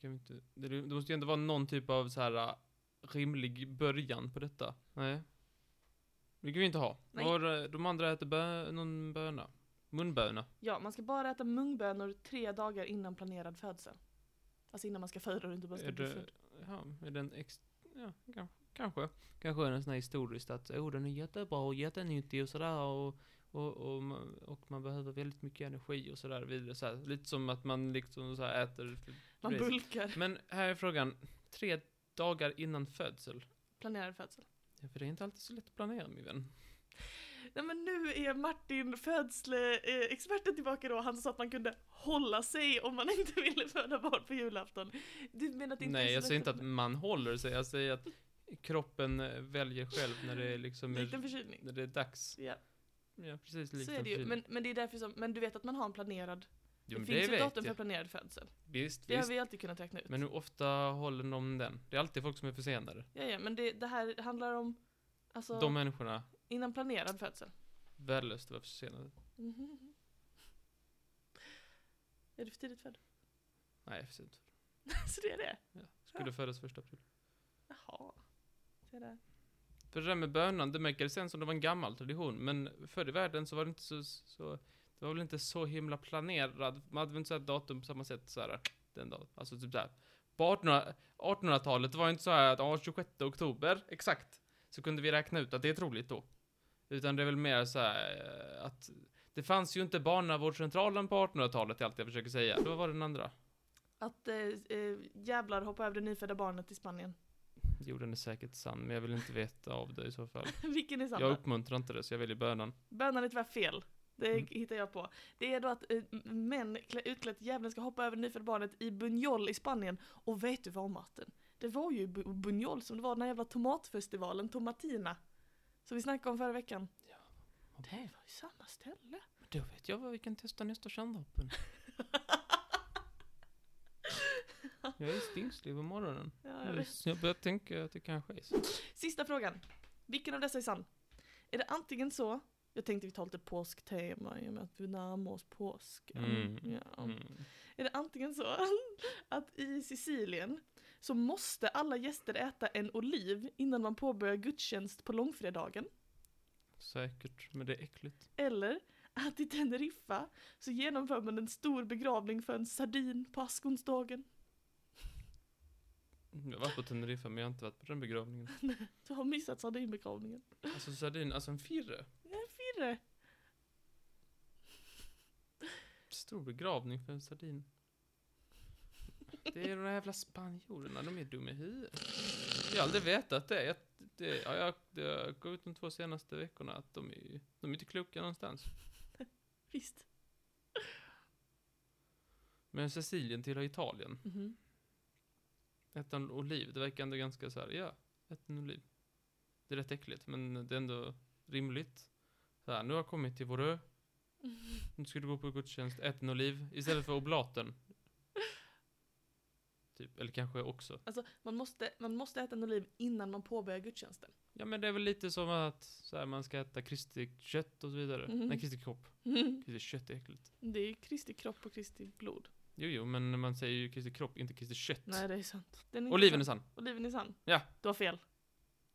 kan vi inte, det, det måste ju ändå vara någon typ av så här rimlig början på detta. Nej. Det kan vi inte ha. Nej. Äh, de andra äter bö, någon böna. Munböna. Ja, man ska bara äta mungbönor tre dagar innan planerad födsel. Alltså innan man ska föda och inte bara ska Är bli det, född. ja, är den ex, ja, kanske. Kanske. Kanske är den sån här historiskt att, oh den är jättebra och jättenyttig och sådär och, och, och, man, och man behöver väldigt mycket energi och sådär vidare. Så här, lite som att man liksom så här äter. Man bulkar. Men här är frågan, tre dagar innan födsel. Planerad födsel. Ja, för det är inte alltid så lätt att planera min vän. Nej men nu är Martin födsle-experten tillbaka då, han sa att man kunde hålla sig om man inte ville föda barn på julafton. Du menar att det inte är Nej, så jag säger inte att man håller sig, jag säger att kroppen eh, väljer själv när det är liksom, Liten är, förkylning. när det är dags. Ja, Ja, precis. så likt är en det ju. Men, men det är därför som, men du vet att man har en planerad, jo, det men finns det ett datum för jag. planerad födsel. Visst, Det har visst. vi alltid kunnat räkna ut. Men hur ofta håller de den? Det är alltid folk som är försenade. Ja, ja, men det, det här handlar om, alltså, De människorna, innan planerad födsel. värdelöst att vara försenade. Mhm. Är du för tidigt född? Nej, för sent. så det är det? Skulle Ja. födas första april. Jaha. Se där. För det där med bönan, det märkades sen som det var en gammal tradition, men förr i världen så var det inte så, så det var väl inte så himla planerad, man hade väl inte så här datum på samma sätt så här, den dagen, alltså typ såhär. På 1800 1800-talet var det inte så här att, ja, 26 oktober, exakt, så kunde vi räkna ut att det är troligt då. Utan det är väl mer så här eh, att, det fanns ju inte barnavårdscentralen på 1800-talet, är allt jag försöker säga. Då var det den andra. Att eh, eh, jävlar hoppa över det nyfödda barnet i Spanien. Jo, den är säkert sann, men jag vill inte veta av det i så fall. Vilken är sann? Jag uppmuntrar inte det, så jag väljer bönan. Bönan är tyvärr fel. Det Mm. hittar jag på. Det är då att eh, män klä- utklätt djävulen ska hoppa över det nyfödda barnet i Buñol i Spanien. Och vet du vad Martin? Det var ju i Bu- Buñol som det var den här jävla tomatfestivalen, Tomatina. Som vi snackade om förra veckan. Ja. Det var ju samma ställe. Då vet jag vad vi kan testa nästa kärnvapen. Jag är stingslig på morgonen. Ja, jag vet. Jag börjar tänka att det kanske är så. Sista frågan. Vilken av dessa är sann? Är det antingen så, jag tänkte vi tar lite påsktema i och med att vi närmar oss påsken. Mm. Ja. Mm. Är det antingen så att i Sicilien så måste alla gäster äta en oliv innan man påbörjar gudstjänst på långfredagen? Säkert, men det är äckligt. Eller att i Teneriffa så genomför man en stor begravning för en sardin på askonsdagen? Jag har varit på Teneriffa, men jag har inte varit på den begravningen. Du har missat sardinbegravningen. Alltså sardin, alltså en firre. Firre. Stor begravning för en sardin. Det är de där jävla spanjorerna, de är dumma i huvudet. Jag har aldrig vetat det. Jag, det, ja, jag, det har gått ut de två senaste veckorna att de är, de är inte kloka någonstans. Visst. Men Sicilien tillhör Italien. Mhm. Äta en oliv, det verkar ändå ganska så här, ja, ät en oliv. Det är rätt äckligt, men det är ändå rimligt. Så här, nu har jag kommit till vår ö, nu ska du gå på gudstjänst, ät en oliv istället för oblaten. Typ, eller kanske också. Alltså, man måste, man måste äta en oliv innan man påbörjar gudstjänsten. Ja men det är väl lite som att så här, man ska äta kristigt kött och så vidare. Mhm. Nej, kristigt kropp. Kristigt kött är äckligt. Det är Kristi kropp och Kristi blod. Jo, jo, men man säger ju kristigt kropp, inte kristigt kött. Nej, det är sant. Den är Oliven är sann. sann. Oliven är sann. Ja. Du har fel.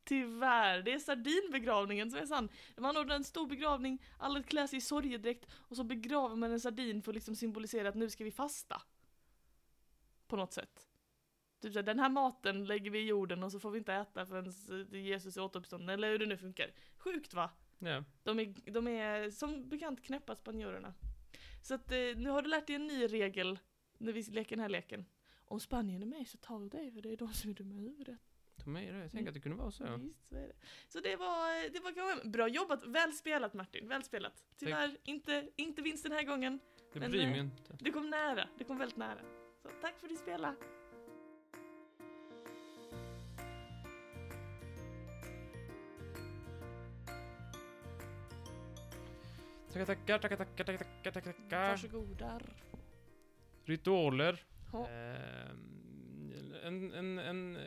Tyvärr, det är sardinbegravningen som är sann. Man ordnar en stor begravning, alla klär sig i sorgedräkt och så begraver man en sardin för att liksom symbolisera att nu ska vi fasta. På något sätt. Typ såhär, den här maten lägger vi i jorden och så får vi inte äta förrän Jesus är återuppstånden, eller hur det nu funkar. Sjukt va? Ja. De är, de är som bekant knäppa spanjorerna. Så att eh, nu har du lärt dig en ny regel när vi leker den här leken. Om Spanien är med så tar vi det, för det är de som är dumma i huvudet. Ta med det, jag tänker Mm. att det kunde vara så. Visst, så är det. Så det var, det var kanske, bra jobbat, väl spelat Martin, väl spelat. Tyvärr inte, inte vinst den här gången. Det Men, bryr eh, mig inte. Du kom nära, du kom väldigt nära. Så tack för att du spelade. Tackar, tackar, tackar, tackar, tackar, tackar, tackar, tackar. Varsågodar. Ritualer. Ehm, en, en, en, eh,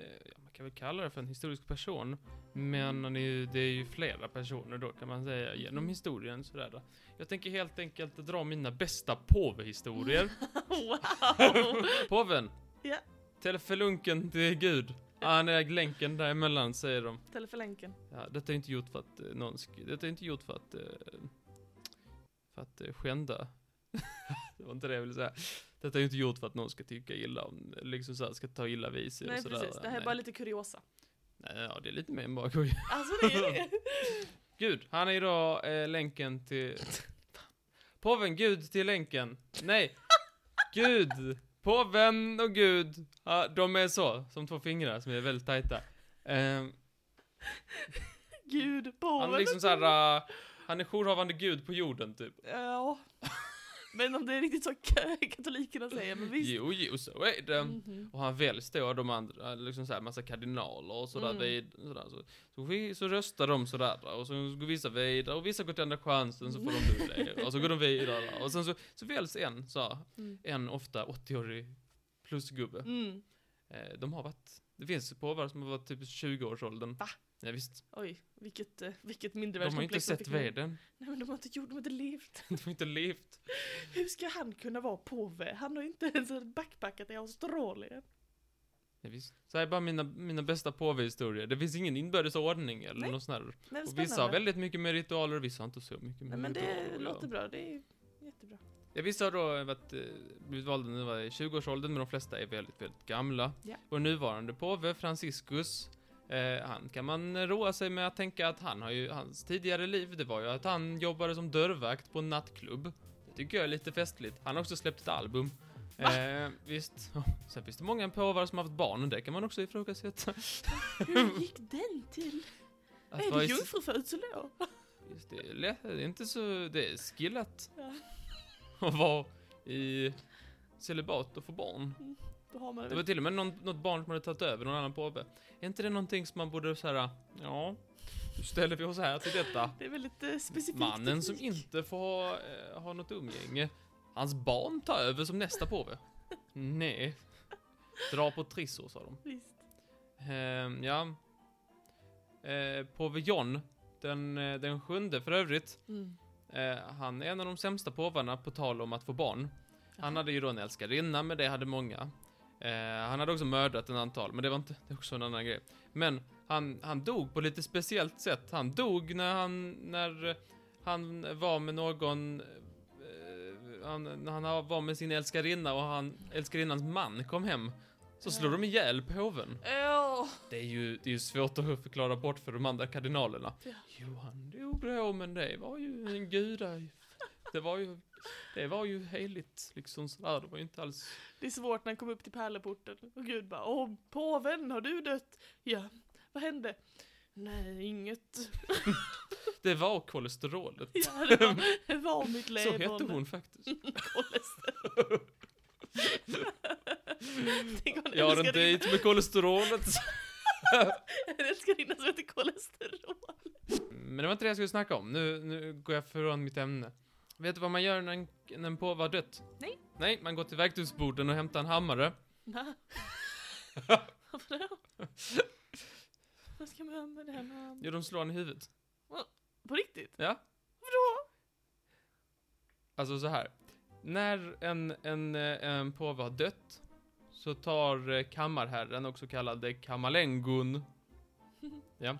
kan väl kalla det för en historisk person. Men han är ju, det är ju flera personer då kan man säga genom historien sådär då. Jag tänker helt enkelt dra mina bästa påvehistorier. wow! Påven! Ja. Telefelunken till Gud. Han är länken däremellan säger de. Telefonlänken. Ja, detta är inte gjort för att eh, någon Detta är inte gjort för att eh, För att eh, skända Det var inte det jag ville säga Detta är inte gjort för att någon ska tycka illa om Liksom såhär, ska ta illa vid sig Nej och sådär precis, det här är Nej. bara lite kuriosa. Nej, ja det är lite mer än bara skoj Alltså det är det. Gud, han är idag eh, länken till Påven, Gud till länken Nej Gud Påven och Gud ja, De är så, som två fingrar som är väldigt tajta Ehm, Gud, på Han är liksom såhär, uh, han är jourhavande gud på jorden typ. Ja. Men om det är riktigt så katolikerna säger, men visst. Jo, jo, så är det. Mhm. Och han väljs då de andra, liksom såhär massa kardinaler och sådär, Mm. vid, sådär så, så, vi, så röstar de sådär och så går vissa vidare och vissa går till andra chansen så får de dubbla och så går de vidare och sen så, så väljs en så, Mm. en ofta 80-årig plusgubbe. Mm. Eh, de har varit, det finns påvar som har varit typ 20-årsåldern. Va? Ja, visst. Oj, vilket, eh, vilket De har ju inte sett veden. Nej men de har inte gjort, de har inte levt. De har inte levt. Hur ska han kunna vara påve? Han har inte ens backpackat i Australien. Ja, visst. Så här är bara mina, mina bästa påvehistorier. Det finns ingen inbördes ordning eller Nej. något sånt där. Men Och vissa har väldigt mycket med ritualer och vissa har inte så mycket med Nej men det ritualer. låter bra, det är jättebra. Ja, vissa har då varit, eh, blivit valda när de var i 20-årsåldern, men de flesta är väldigt, väldigt gamla. Ja. Vår nuvarande påve, Franciscus, eh, han kan man roa sig med att tänka att han har ju, hans tidigare liv, det var ju att han jobbade som dörrvakt på en nattklubb. Det tycker jag är lite festligt. Han har också släppt ett album. Eh, visst. Sen finns det många påvar som har haft barn, det kan man också ifrågasätta. Hur gick den till? Att är det jungfrufödsel då? Just det, det är inte så, det är skillat Ja. att vara i celibat och få barn. Då har man Det väl var till och med någon, något barn som hade tagit över någon annan påve. Är inte det någonting som man borde säga, ja, nu ställer vi oss här till detta. Det är väldigt eh, specifikt. Mannen som inte får ha, eh, ha något umgänge, hans barn tar över som nästa påve. Nej. Dra på trissor, sa de. Visst. Ehm, ja. Eh, påve John, den, eh, den sjunde för övrigt, Mm. Eh, han är en av de sämsta påvarna på tal om att få barn. Han hade ju då en älskarinna, men det hade många. Eh, han hade också mördat en antal, men det var inte, det är också en annan grej. Men han, han dog på lite speciellt sätt. Han dog när han, när eh, han var med någon, eh, han, när han var med sin älskarinna och han, älskarinnans man kom hem. Så slår de ihjäl påven. Det är ju, det är ju svårt att förklara bort för de andra kardinalerna. Ja. Jo, han dog då, men det var ju en guda. Det var ju, det var ju heligt, liksom sådär. Det var ju inte alls... Det är svårt när han kom upp till pärleporten och Gud bara Åh, påven, har du dött? Ja. Vad hände? Nej, inget. Det var kolesterolet. Ja, det var, det var mitt Så leverne. hette hon faktiskt. Kolesterol. Jag har en dejt med kolesterolet. En älskarinna som heter kolesterol. Men det var inte det jag skulle snacka om. Nu, nu går jag från mitt ämne. Vet du vad man gör när en, när en påve har dött? Nej. Nej, man går till verktygsborden och hämtar en hammare. Nej. Varför då? Vad ska man göra med den? Jo, de slår en i huvudet. På riktigt? Ja. Vadå? Alltså så här. När en, en, eh, en påve har dött så tar eh, kammarherren, också kallad eh, kammarlängon, ja,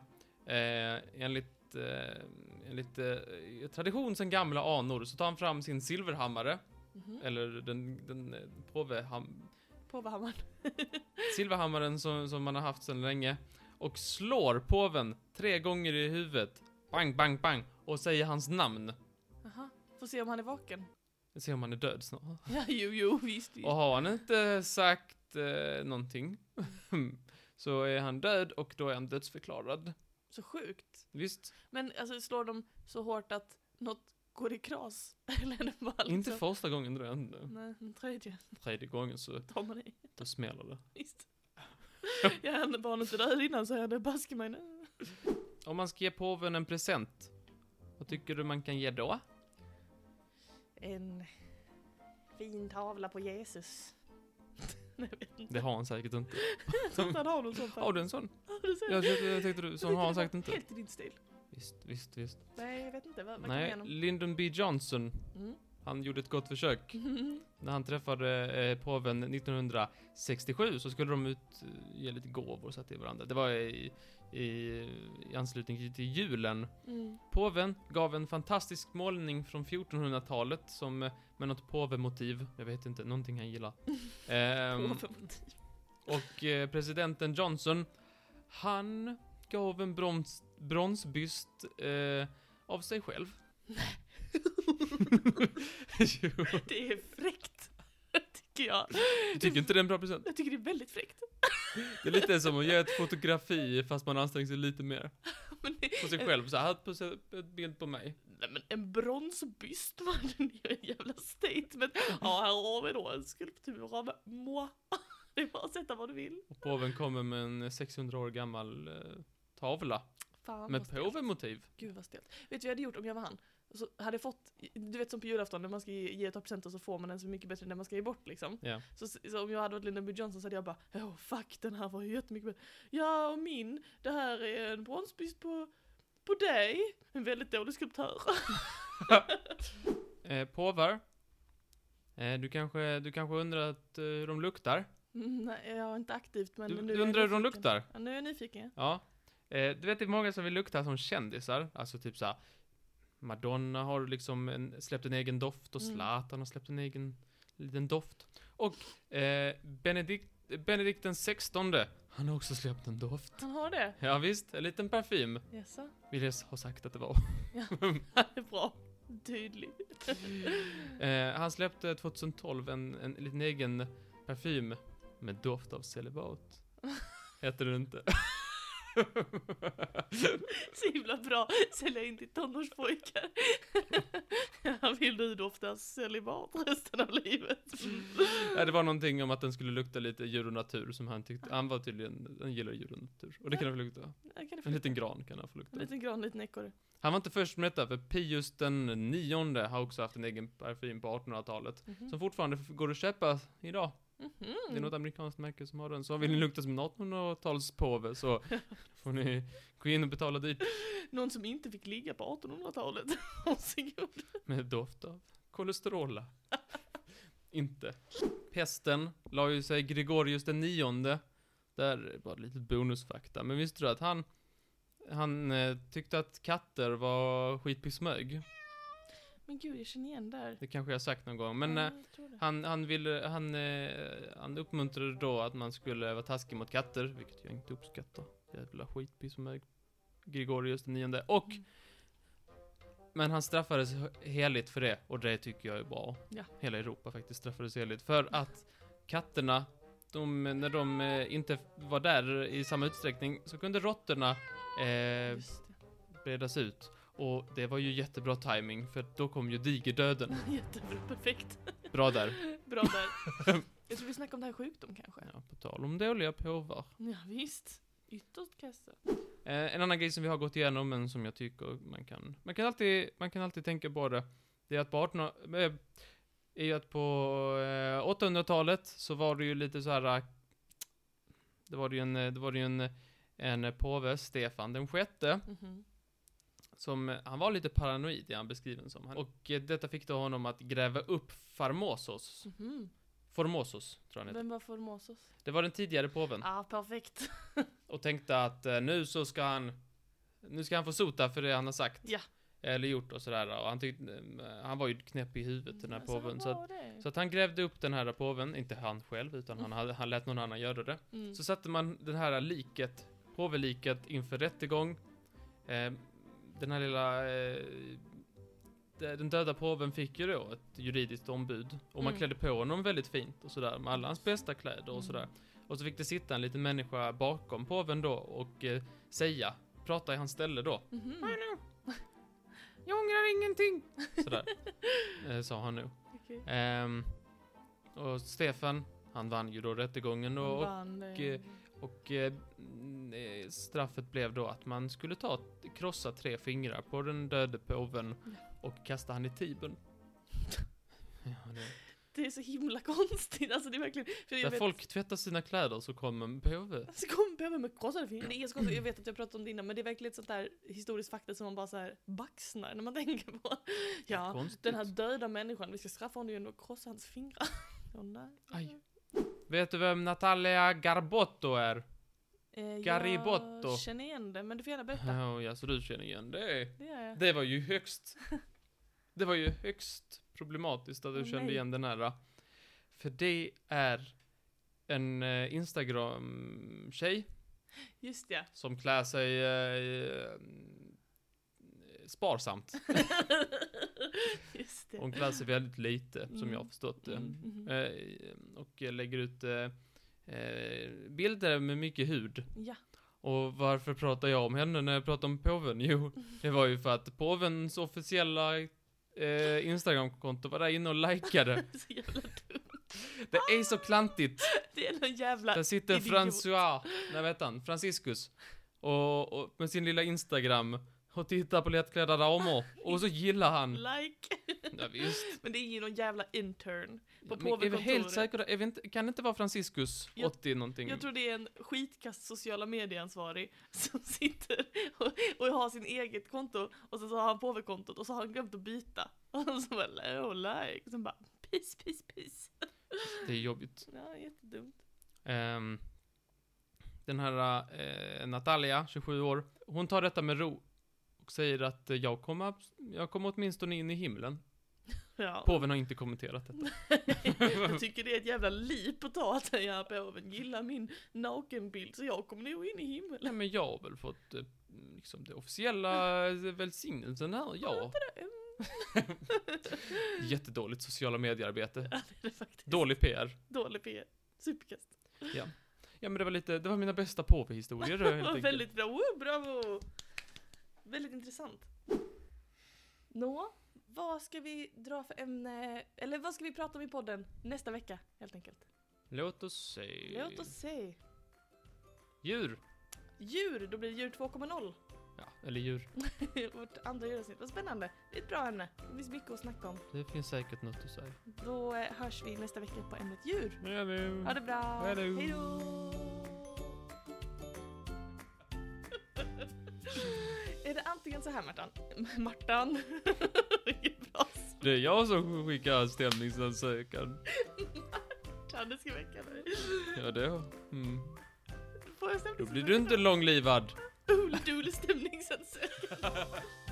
eh, enligt, eh, enligt eh, tradition sen gamla anor så tar han fram sin silverhammare, Mhm. eller den, den eh, påveham, Påvehammaren. silverhammaren som, som man har haft sedan länge, och slår påven tre gånger i huvudet, bang, bang, bang, och säger hans namn. Jaha. Får se om han är vaken. Se om han är död snart. Ja, jo, jo, visst, visst. Och har han inte sagt eh, någonting så är han död och då är han dödsförklarad. Så sjukt. Visst, Men alltså slår de så hårt att något går i kras? Eller är det bara liksom... inte första gången då ändå. Nej, den tredje Tredje gången så tar man i. då smäller det. Visst. ja, han var inte död innan så jag hade baske mig nu. Om man ska ge påven en present, vad tycker du man kan ge då? En fin tavla på Jesus. Nej, jag vet inte. Det har han säkert inte. Inte han har någon sån. Har du en sån? Jag, jag, jag tänkte du, sån har han säkert inte. Helt i din stil. Visst, visst, visst. Nej, jag vet inte. Vad, vad Nej, Lyndon B Johnson, mm. han gjorde ett gott försök. När han träffade eh, påven 1967 så skulle de ut, eh, ge lite gåvor så till varandra. Det var i, i, i anslutning till julen. Mm. Påven gav en fantastisk målning från 1400-talet som eh, med något påvemotiv. Jag vet inte, någonting han gillar. Ehm, och eh, presidenten Johnson, han gav en brons, bronsbyst eh, av sig själv. Det är fräckt. Tycker jag. jag tycker inte det är en bra present. Jag tycker det är väldigt fräckt. Det är lite som att ge ett fotografi fast man anstränger sig lite mer. Men det, på sig själv så här, en bild på mig. nej men en bronsbyst man, det en jävla statement. Ja, här har vi då en skulptur av moi. Det är bara att sätta vad du vill. Och påven kommer med en 600 år gammal eh, tavla Fan med påvemotiv. Gud vad stelt. Vet du vad jag hade gjort om jag var han? Så hade jag fått, du vet som på julafton när man ska ge, ge ett par presenter så får man den så mycket bättre än den man ska ge bort liksom. Ja. Så, så om jag hade varit Lyndon B Johnson så hade jag bara Åh fuck den här var ju jättemycket bättre. Ja och min, det här är en bronsbyst på, på dig. En väldigt dålig skulptör. Eh, påvar. Eh, du, kanske, du kanske undrar att, eh, hur de luktar? Mm, nej jag har inte aktivt men Du, nu du undrar hur de luktar? Ja, nu är jag nyfiken. Ja. Eh, du vet, det är många som vill lukta som kändisar. Alltså typ såhär, Madonna har liksom en, släppt en egen doft och Mm. Zlatan har släppt en egen liten doft. Och eh, Benedikt, Benedikt den 16 han har också släppt en doft. Han har det? Ja visst, en liten parfym. Jaså? Vill jag ha sagt att det var. Det är bra. Tydlig. Eh, han släppte 2012 en, en liten egen parfym med doft av celibat. Heter den inte? Så himla bra. Sälja in till tonårspojkar. Ja, vill du dofta celibat resten av livet? Mm. Ja, det var någonting om att den skulle lukta lite djur och natur som han tyckte, han var tydligen, han gillar djur och natur. Och det kan han få lukta. En liten gran kan han få lukta. En liten gran, en liten ekorre. Han var inte först med detta, för Pius den nionde har också haft en egen parfym på 1800-talet. Mhm. Som fortfarande går att köpa idag. Mhm. Det är något amerikanskt märke som har den. Så vill ni lukta som en 1800-talspåve så får ni gå in och betala dyrt Någon som inte fick ligga på 1800-talet. Varsågod. med doft av kolesterola. inte. Pesten la ju sig Gregorius den nionde. Där är bara lite bonusfakta. Men visste du att han, han eh, tyckte att katter var skitpissmög? Men gud, jag känner igen där. Det kanske jag sagt någon gång. Men Ja, eh, han, han ville, han, eh, han uppmuntrade då att man skulle vara taskig mot katter, vilket jag inte uppskattar. Jävla skitpissmög. Gregorius den nionde. Och Mm. Men han straffades heligt för det, och det tycker jag är bra. Ja. Hela Europa faktiskt straffades heligt. För att katterna, de, när de eh, inte var där i samma utsträckning, så kunde råttorna eh, bredas ut. Och det var ju jättebra timing för då kom ju digerdöden. Jättebra, perfekt. Bra där. Bra där. Jag tror vi snackar om det här sjukdom kanske. Ja, på tal om dåliga påvar. Ja, visst. Ytterst kassa. Eh, en annan grej som vi har gått igenom, men som jag tycker man kan, man kan alltid, man kan alltid tänka på det. Det är att på 1800, eh, är ju att på eh, 800-talet så var det ju lite så här. eh, Det var det ju en, eh, det var det ju en, en påve, Stefan den sjätte, Mhm. Som, eh, han var lite paranoid, är han beskriven som. Och eh, detta fick då honom att gräva upp Formosos. Mhm. Formosos, tror jag han. Vem var Formosos? Det var den tidigare påven. Ah, perfekt. Och tänkte att eh, nu så ska han, nu ska han få sota för det han har sagt. Ja. Eller gjort och sådär. Och han tyckte, han var ju knäpp i huvudet den här påven. Så att, så att han grävde upp den här påven, inte han själv, utan han, hade, han lät någon annan göra det. Mm. Så satte man det här liket, påveliket, inför rättegång. Eh, den här lilla, eh, de- den döda påven fick ju då ett juridiskt ombud. Och man Mm. klädde på honom väldigt fint och sådär, med alla hans bästa kläder och Mm. sådär. Och så fick det sitta en liten människa bakom påven då och eh, säga, prata i hans ställe då. Mhm. Jag ångrar ingenting! Sådär, eh, sa han nu. Okej. Ehm, och Stefan, han vann ju då rättegången och, och Vann det. eh, och eh, mm, eh, straffet blev då att man skulle ta, krossa tre fingrar på den döde påven och kasta han i Tibern. Ja, det, Det är så himla konstigt, alltså det är verkligen... För där vet, folk tvättar sina kläder så kommer en påve. Så kom behöver med krossade fingrar. Det är så konstigt, jag vet att jag pratat om det innan, men det är verkligen ett sånt där historiskt fakta som man bara så här baxnar när man tänker på. Ja, den här döda människan, vi ska straffa honom genom att krossa hans fingrar. Åh nej. Aj. Vet du vem Natalia Garbotto är? Eh, Garibotto. Jag känner igen det, men du får gärna berätta. Ja, ja, så du känner igen det? Det gör jag. Det var ju högst, det var ju högst problematiskt att du Åh, kände nej. igen den här. För det är en eh, Instagram-tjej Just ja. som klär sig eh, sparsamt. Just det. Hon klär sig väldigt lite, som Mm. jag har förstått det. Mm, mhm. Eh, och lägger ut eh, eh, bilder med mycket hud. Ja. Och varför pratar jag om henne när jag pratar om påven? Jo, det var ju för att påvens officiella eh, Instagramkonto var där inne och likade. Så jävla dumt. Det är så klantigt. Det är en jävla Där sitter. François, nej vet han, Franciscus. Och, och med sin lilla Instagram och tittar på lättklädda damer. Och så gillar han. like. Ja, visst. Men det är ju någon jävla intern på Men är vi helt påvekontoret. säkra? Är vi inte, kan det inte vara Franciscus, Jag- 80 någonting? Jag tror det är en skitkast sociala medieansvarig som sitter och, och har sin eget konto och så, så har han påvekontot och så har han glömt att byta. Och så bara, oh, like. Och sen bara, peace, peace, peace. Det är jobbigt. Ja, jättedumt. Ehm, den här eh, Natalia, 27 år, hon tar detta med ro. Och säger att eh, jag kommer, jag kommer åtminstone in i himlen. Ja. Påven har inte kommenterat detta. jag tycker det är ett jävla liv att ta att säga påven gillar min nakenbild så jag kommer nog in i himlen. Nej men jag har väl fått eh, liksom det officiella eh, välsignelsen här, ja. Jättedåligt sociala mediearbete. Ja, det är det faktiskt. Dålig PR. Dålig PR. Superkast. Ja men det var lite, det var mina bästa påvehistorier helt Ja, enkelt. väldigt bra, Woo, bravo! Väldigt intressant. Nå, vad ska vi dra för ämne, eller vad ska vi prata om i podden nästa vecka helt enkelt? Låt oss se. Låt oss se. Djur. Djur, då blir det djur 2.0. Ja, eller djur. Vårt andra djuravsnitt, vad spännande. Det är ett bra ämne, det finns mycket att snacka om. Det finns säkert något att säga. Då eh, hörs vi nästa vecka på ämnet djur. Ja, men... Ha det bra, Hej då. Antingen så här Martan? Martan? Vilket bra Det är jag som skickar stämningsansökan. Martan, det ska väcka dig. Ja, det mm. Får jag Då blir du inte långlivad. Oldul stämningsansökan.